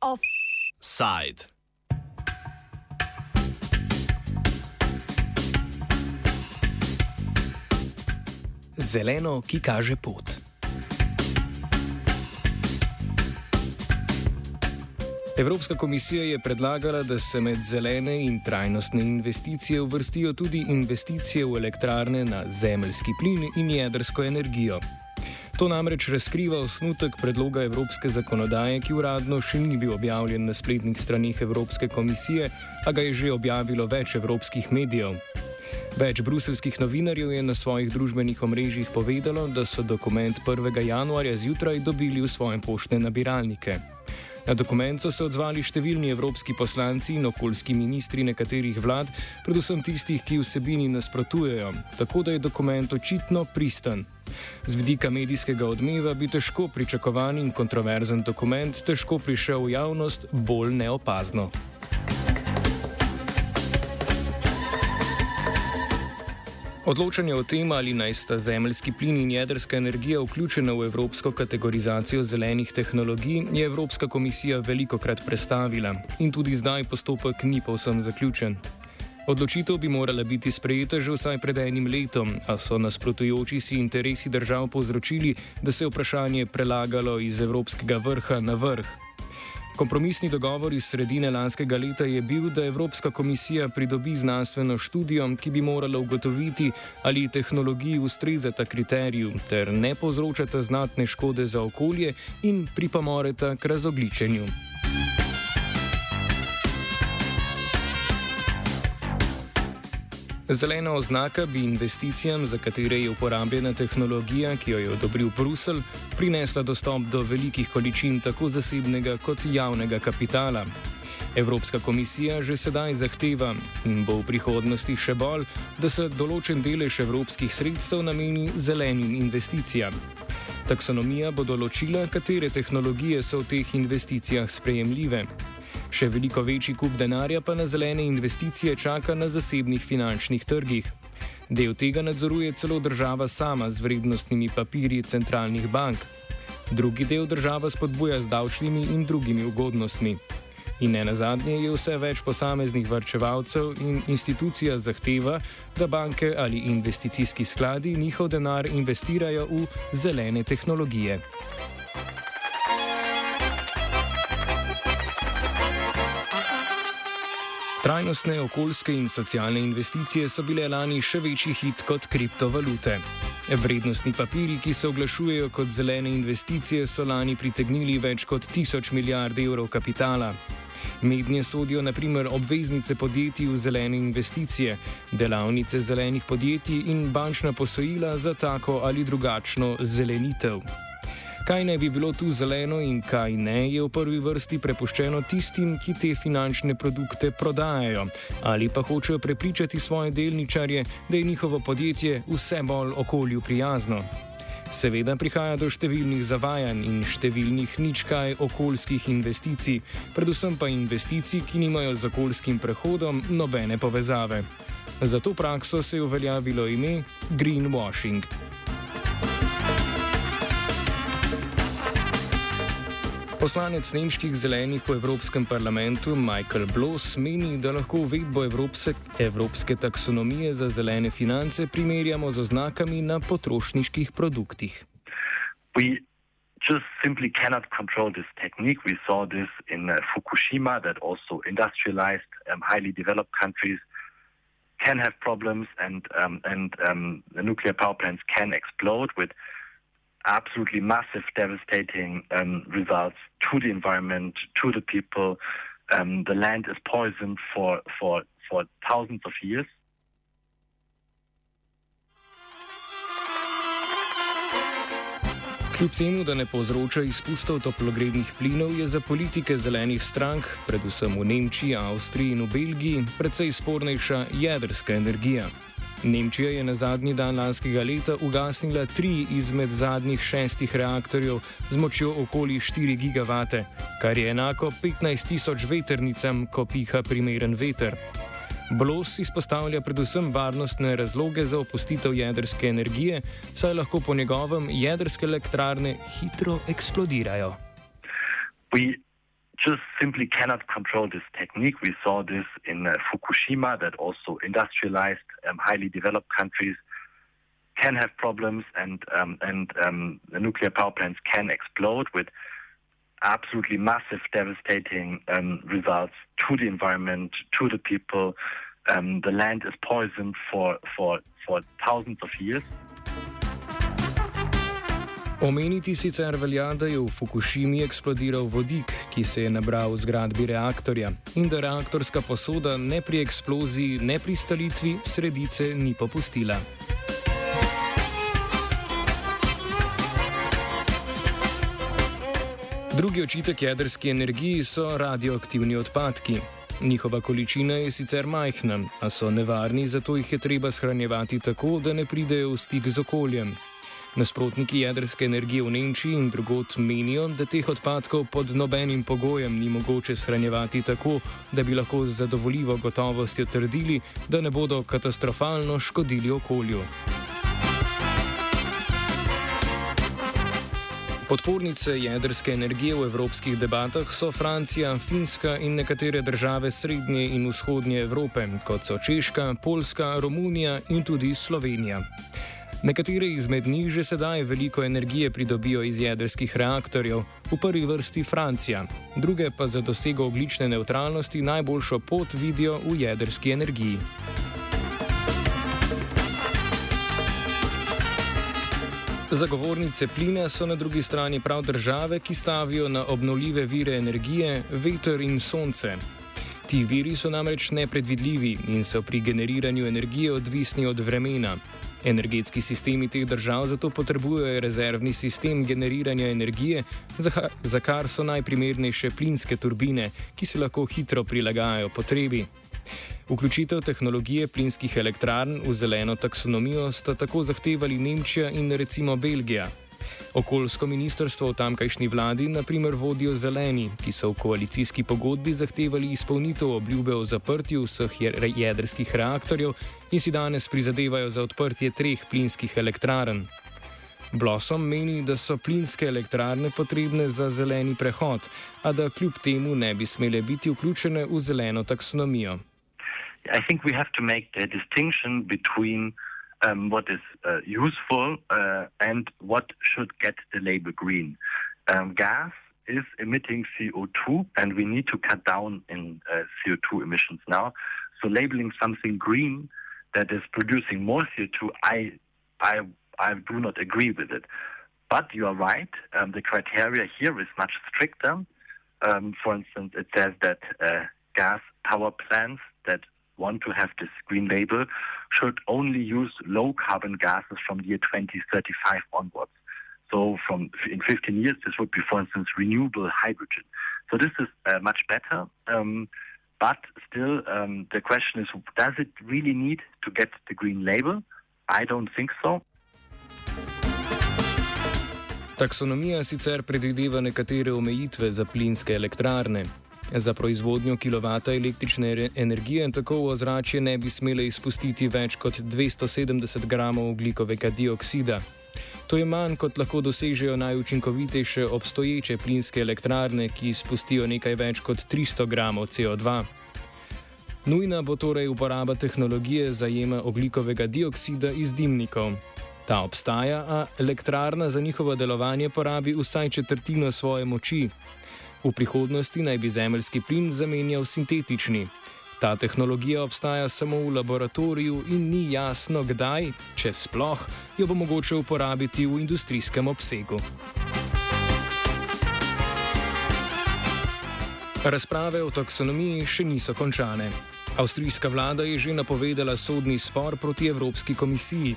Offside. Zeleno, ki kaže pot. Evropska komisija je predlagala, da se med zelene in trajnostne investicije uvrstijo tudi investicije v elektrarne na zemljski plin in jedrsko energijo. To namreč razkriva osnutek predloga evropske zakonodaje, ki uradno še ni bil objavljen na spletnih straneh Evropske komisije, a ga je že objavilo več evropskih medijev. Več bruselskih novinarjev je na svojih družbenih omrežjih povedalo, da so dokument 1. januarja zjutraj dobili v svoje poštne nabiralnike. Na dokument so se odzvali številni evropski poslanci in okoljski ministri nekaterih vlad, predvsem tistih, ki vsebini nasprotujejo, tako da je dokument očitno pristan. Z vidika medijskega odmeva bi težko pričakovan in kontroverzen dokument težko prišel v javnost bolj neopazno. Odločanje o tem, ali naj sta zemljski plin in jedrska energija vključena v evropsko kategorizacijo zelenih tehnologij, je Evropska komisija veliko krat predstavila in tudi zdaj postopek ni povsem zaključen. Odločitev bi morala biti sprejeta že vsaj pred enim letom, a so nasprotujoči si interesi držav povzročili, da se je vprašanje prelagalo iz evropskega vrha na vrh. Kompromisni dogovor iz sredine lanskega leta je bil, da Evropska komisija pridobi znanstveno študijo, ki bi morala ugotoviti, ali tehnologiji ustrezata kriteriju ter ne povzročata znatne škode za okolje in pripomoreta k razogličenju. Zelena oznaka bi investicijam, za katere je uporabljena tehnologija, ki jo je odobril Brusel, prinesla dostop do velikih količin tako zasebnega kot javnega kapitala. Evropska komisija že sedaj zahteva in bo v prihodnosti še bolj, da se določen delež evropskih sredstev nameni zelenim investicijam. Taksonomija bo določila, katere tehnologije so v teh investicijah sprejemljive. Še veliko večji kup denarja pa na zelene investicije čaka na zasebnih finančnih trgih. Del tega nadzoruje celo država sama z vrednostnimi papirji centralnih bank. Drugi del država spodbuja z davčnimi in drugimi ugodnostmi. In ne nazadnje je vse več posameznih vrčevalcev in institucija zahteva, da banke ali investicijski skladi njihov denar investirajo v zelene tehnologije. Trajnostne okoljske in socialne investicije so bile lani še večji hit kot kriptovalute. Vrednostni papiri, ki se oglašujejo kot zelene investicije, so lani pritegnili več kot tisoč milijard evrov kapitala. Mednje sodijo naprimer obveznice podjetij v zelene investicije, delavnice zelenih podjetij in bančna posojila za tako ali drugačno zelenitev. Kaj ne bi bilo tu zeleno in kaj ne, je v prvi vrsti prepuščeno tistim, ki te finančne produkte prodajajo ali pa hočejo prepričati svoje delničarje, da je njihovo podjetje vse bolj okolju prijazno. Seveda prihaja do številnih zavajanj in številnih ničkaj okoljskih investicij, predvsem pa investicij, ki nimajo z okoljskim prehodom nobene povezave. Za to prakso se je uveljavilo ime greenwashing. Poslanec nemških zelenih v Evropskem parlamentu Michael Bloss meni, da lahko uvedbo evropske, evropske taksonomije za zelene finance primerjamo z oznakami na potrošniških produktih. Just simply cannot control this technique. We saw this in uh, Fukushima, that also industrialized, um, highly developed countries can have problems, and um, and um, the nuclear power plants can explode with absolutely massive, devastating um, results to the environment, to the people. Um, the land is poisoned for, for, for thousands of years. Kljub temu, da ne povzroča izpustov toplogrednih plinov, je za politike zelenih strank, predvsem v Nemčiji, Avstriji in v Belgiji, precej spornejša jedrska energija. Nemčija je na zadnji dan lanskega leta ugasnila tri izmed zadnjih šestih reaktorjev z močjo okoli 4 gigavate, kar je enako 15 tisoč veternicam, ko piha primeren veter. Blos izpostavlja predvsem varnostne razloge za opustitev jedrske energije, saj lahko po njegovem jedrske elektrarne hitro eksplodirajo. We just simply cannot control this technique. We saw this in uh, Fukushima, that also industrialized, um, highly developed countries can have problems, and um, and um, the nuclear power plants can explode with absolutely massive, devastating um, results to the environment, to the people. Um, the land is poisoned for for for thousands of years. Omeniti sicer velja, da je v Fukushimi eksplodiral vodik, ki se je nabral v zgradbi reaktorja in da reaktorska posoda ne pri eksploziji, ne pri stalitvi sredice ni popustila. Drugi očitek jedrski energiji so radioaktivni odpadki. Njihova količina je sicer majhna, a so nevarni, zato jih je treba shranjevati tako, da ne pridejo v stik z okoljem. Nasprotniki jedrske energije v Nemčiji in drugot menijo, da teh odpadkov pod nobenim pogojem ni mogoče shranjevati tako, da bi lahko z zadovoljivo gotovostjo trdili, da ne bodo katastrofalno škodili okolju. Podpornice jedrske energije v evropskih debatah so Francija, Finska in nekatere države srednje in vzhodnje Evrope, kot so Češka, Poljska, Romunija in tudi Slovenija. Nekatere izmed njih že sedaj veliko energije pridobijo iz jedrskih reaktorjev, v prvi vrsti Francija, druge pa za dosego oglične neutralnosti najboljšo pot vidijo v jedrski energiji. Zagovornice plina so na drugi strani prav države, ki stavijo na obnovljive vire energije, veter in sonce. Ti viri so namreč nepredvidljivi in so pri generiranju energije odvisni od vremena. Energetski sistemi teh držav zato potrebujejo rezervni sistem generiranja energije, za kar so najprimernejše plinske turbine, ki se lahko hitro prilagajajo potrebi. Vključitev tehnologije plinskih elektrarn v zeleno taksonomijo sta tako zahtevali Nemčija in recimo Belgija. Okoljsko ministrstvo v tamkajšnji vladi naprimer vodijo zeleni, ki so v koalicijski pogodbi zahtevali izpolnitev obljube o zaprtju vseh jedrskih reaktorjev in si danes prizadevajo za odprtje treh plinskih elektrarn. Blossom meni, da so plinske elektrarne potrebne za zeleni prehod, a da kljub temu ne bi smele biti vključene v zeleno taksonomijo. I think we have to make a distinction between um, what is uh, useful uh, and what should get the label green. Um, gas is emitting CO2, and we need to cut down in uh, CO2 emissions now. So labeling something green that is producing more CO2, I, I, I do not agree with it. But you are right. Um, the criteria here is much stricter. Um, for instance, it says that uh, gas power plants that want to have this green label should only use low carbon gases from the year 2035 onwards. So, from in 15 years, this would be, for instance, renewable hydrogen. So, this is uh, much better. Um, but still, um, the question is does it really need to get the green label? I don't think so. Taksonomija sicer predvideva nekatere omejitve za plinske elektrarne. Za proizvodnjo kilovata električne energije tako v ozračje ne bi smele izpustiti več kot 270 gramov oglikovega dioksida. To je manj, kot lahko dosežejo najučinkovitejše obstoječe plinske elektrarne, ki izpustijo nekaj več kot 300 gramov CO2. Nujna bo torej uporaba tehnologije zajema oglikovega dioksida iz dimnikov. Ta obstaja, a elektrarna za njihovo delovanje porabi vsaj četrtino svoje moči. V prihodnosti naj bi zemljski plin zamenjal sintetični. Ta tehnologija obstaja samo v laboratoriju in ni jasno, kdaj, če sploh, jo bo mogoče uporabiti v industrijskem obsegu. Razprave o taksonomiji še niso končane. Avstrijska vlada je že napovedala sodni spor proti Evropski komisiji,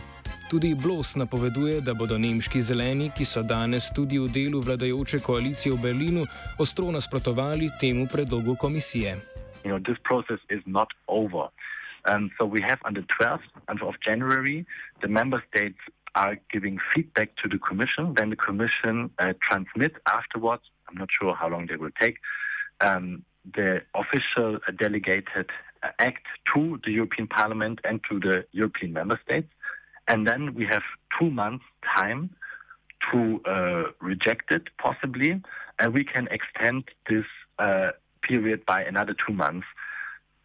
Tudi Blos napoveduje, da bodo nemški zeleni, ki so danes tudi v delu vladajoče koalicije v Berlinu, ostro nasprotovali temu predlogu komisije. You know, Um, so we have on the 12th of January, the member states are giving feedback to the Commission. Then the Commission uh, transmits afterwards. I'm not sure how long they will take. Um, the official uh, delegated act to the European Parliament and to the European member states. And then we have two months' time to uh, reject it, possibly, and we can extend this uh, period by another two months.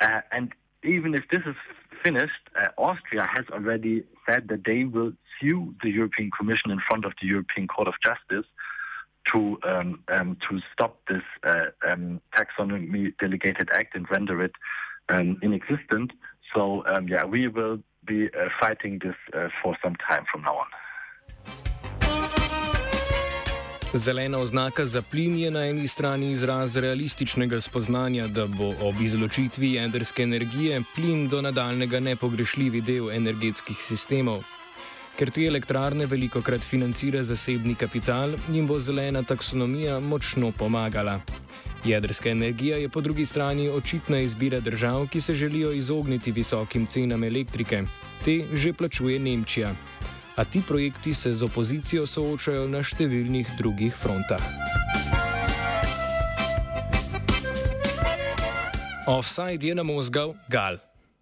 Uh, and even if this is finished, uh, Austria has already said that they will sue the European Commission in front of the European Court of Justice to um, um, to stop this uh, um, taxonomy delegated act and render it um, inexistent. So um, yeah, we will be uh, fighting this uh, for some time from now on. Zelena oznaka za plin je na eni strani izraz realističnega spoznanja, da bo ob izločitvi jedrske energije plin do nadaljnega nepogrešljivi del energetskih sistemov. Ker te elektrarne veliko krat financira zasebni kapital, jim bo zelena taksonomija močno pomagala. Jedrska energija je po drugi strani očitna izbira držav, ki se želijo izogniti visokim cenam elektrike. Te že plačuje Nemčija a ti projekti se z opozicijo soočajo na številnih drugih frontah. Offside je namozgal Gal.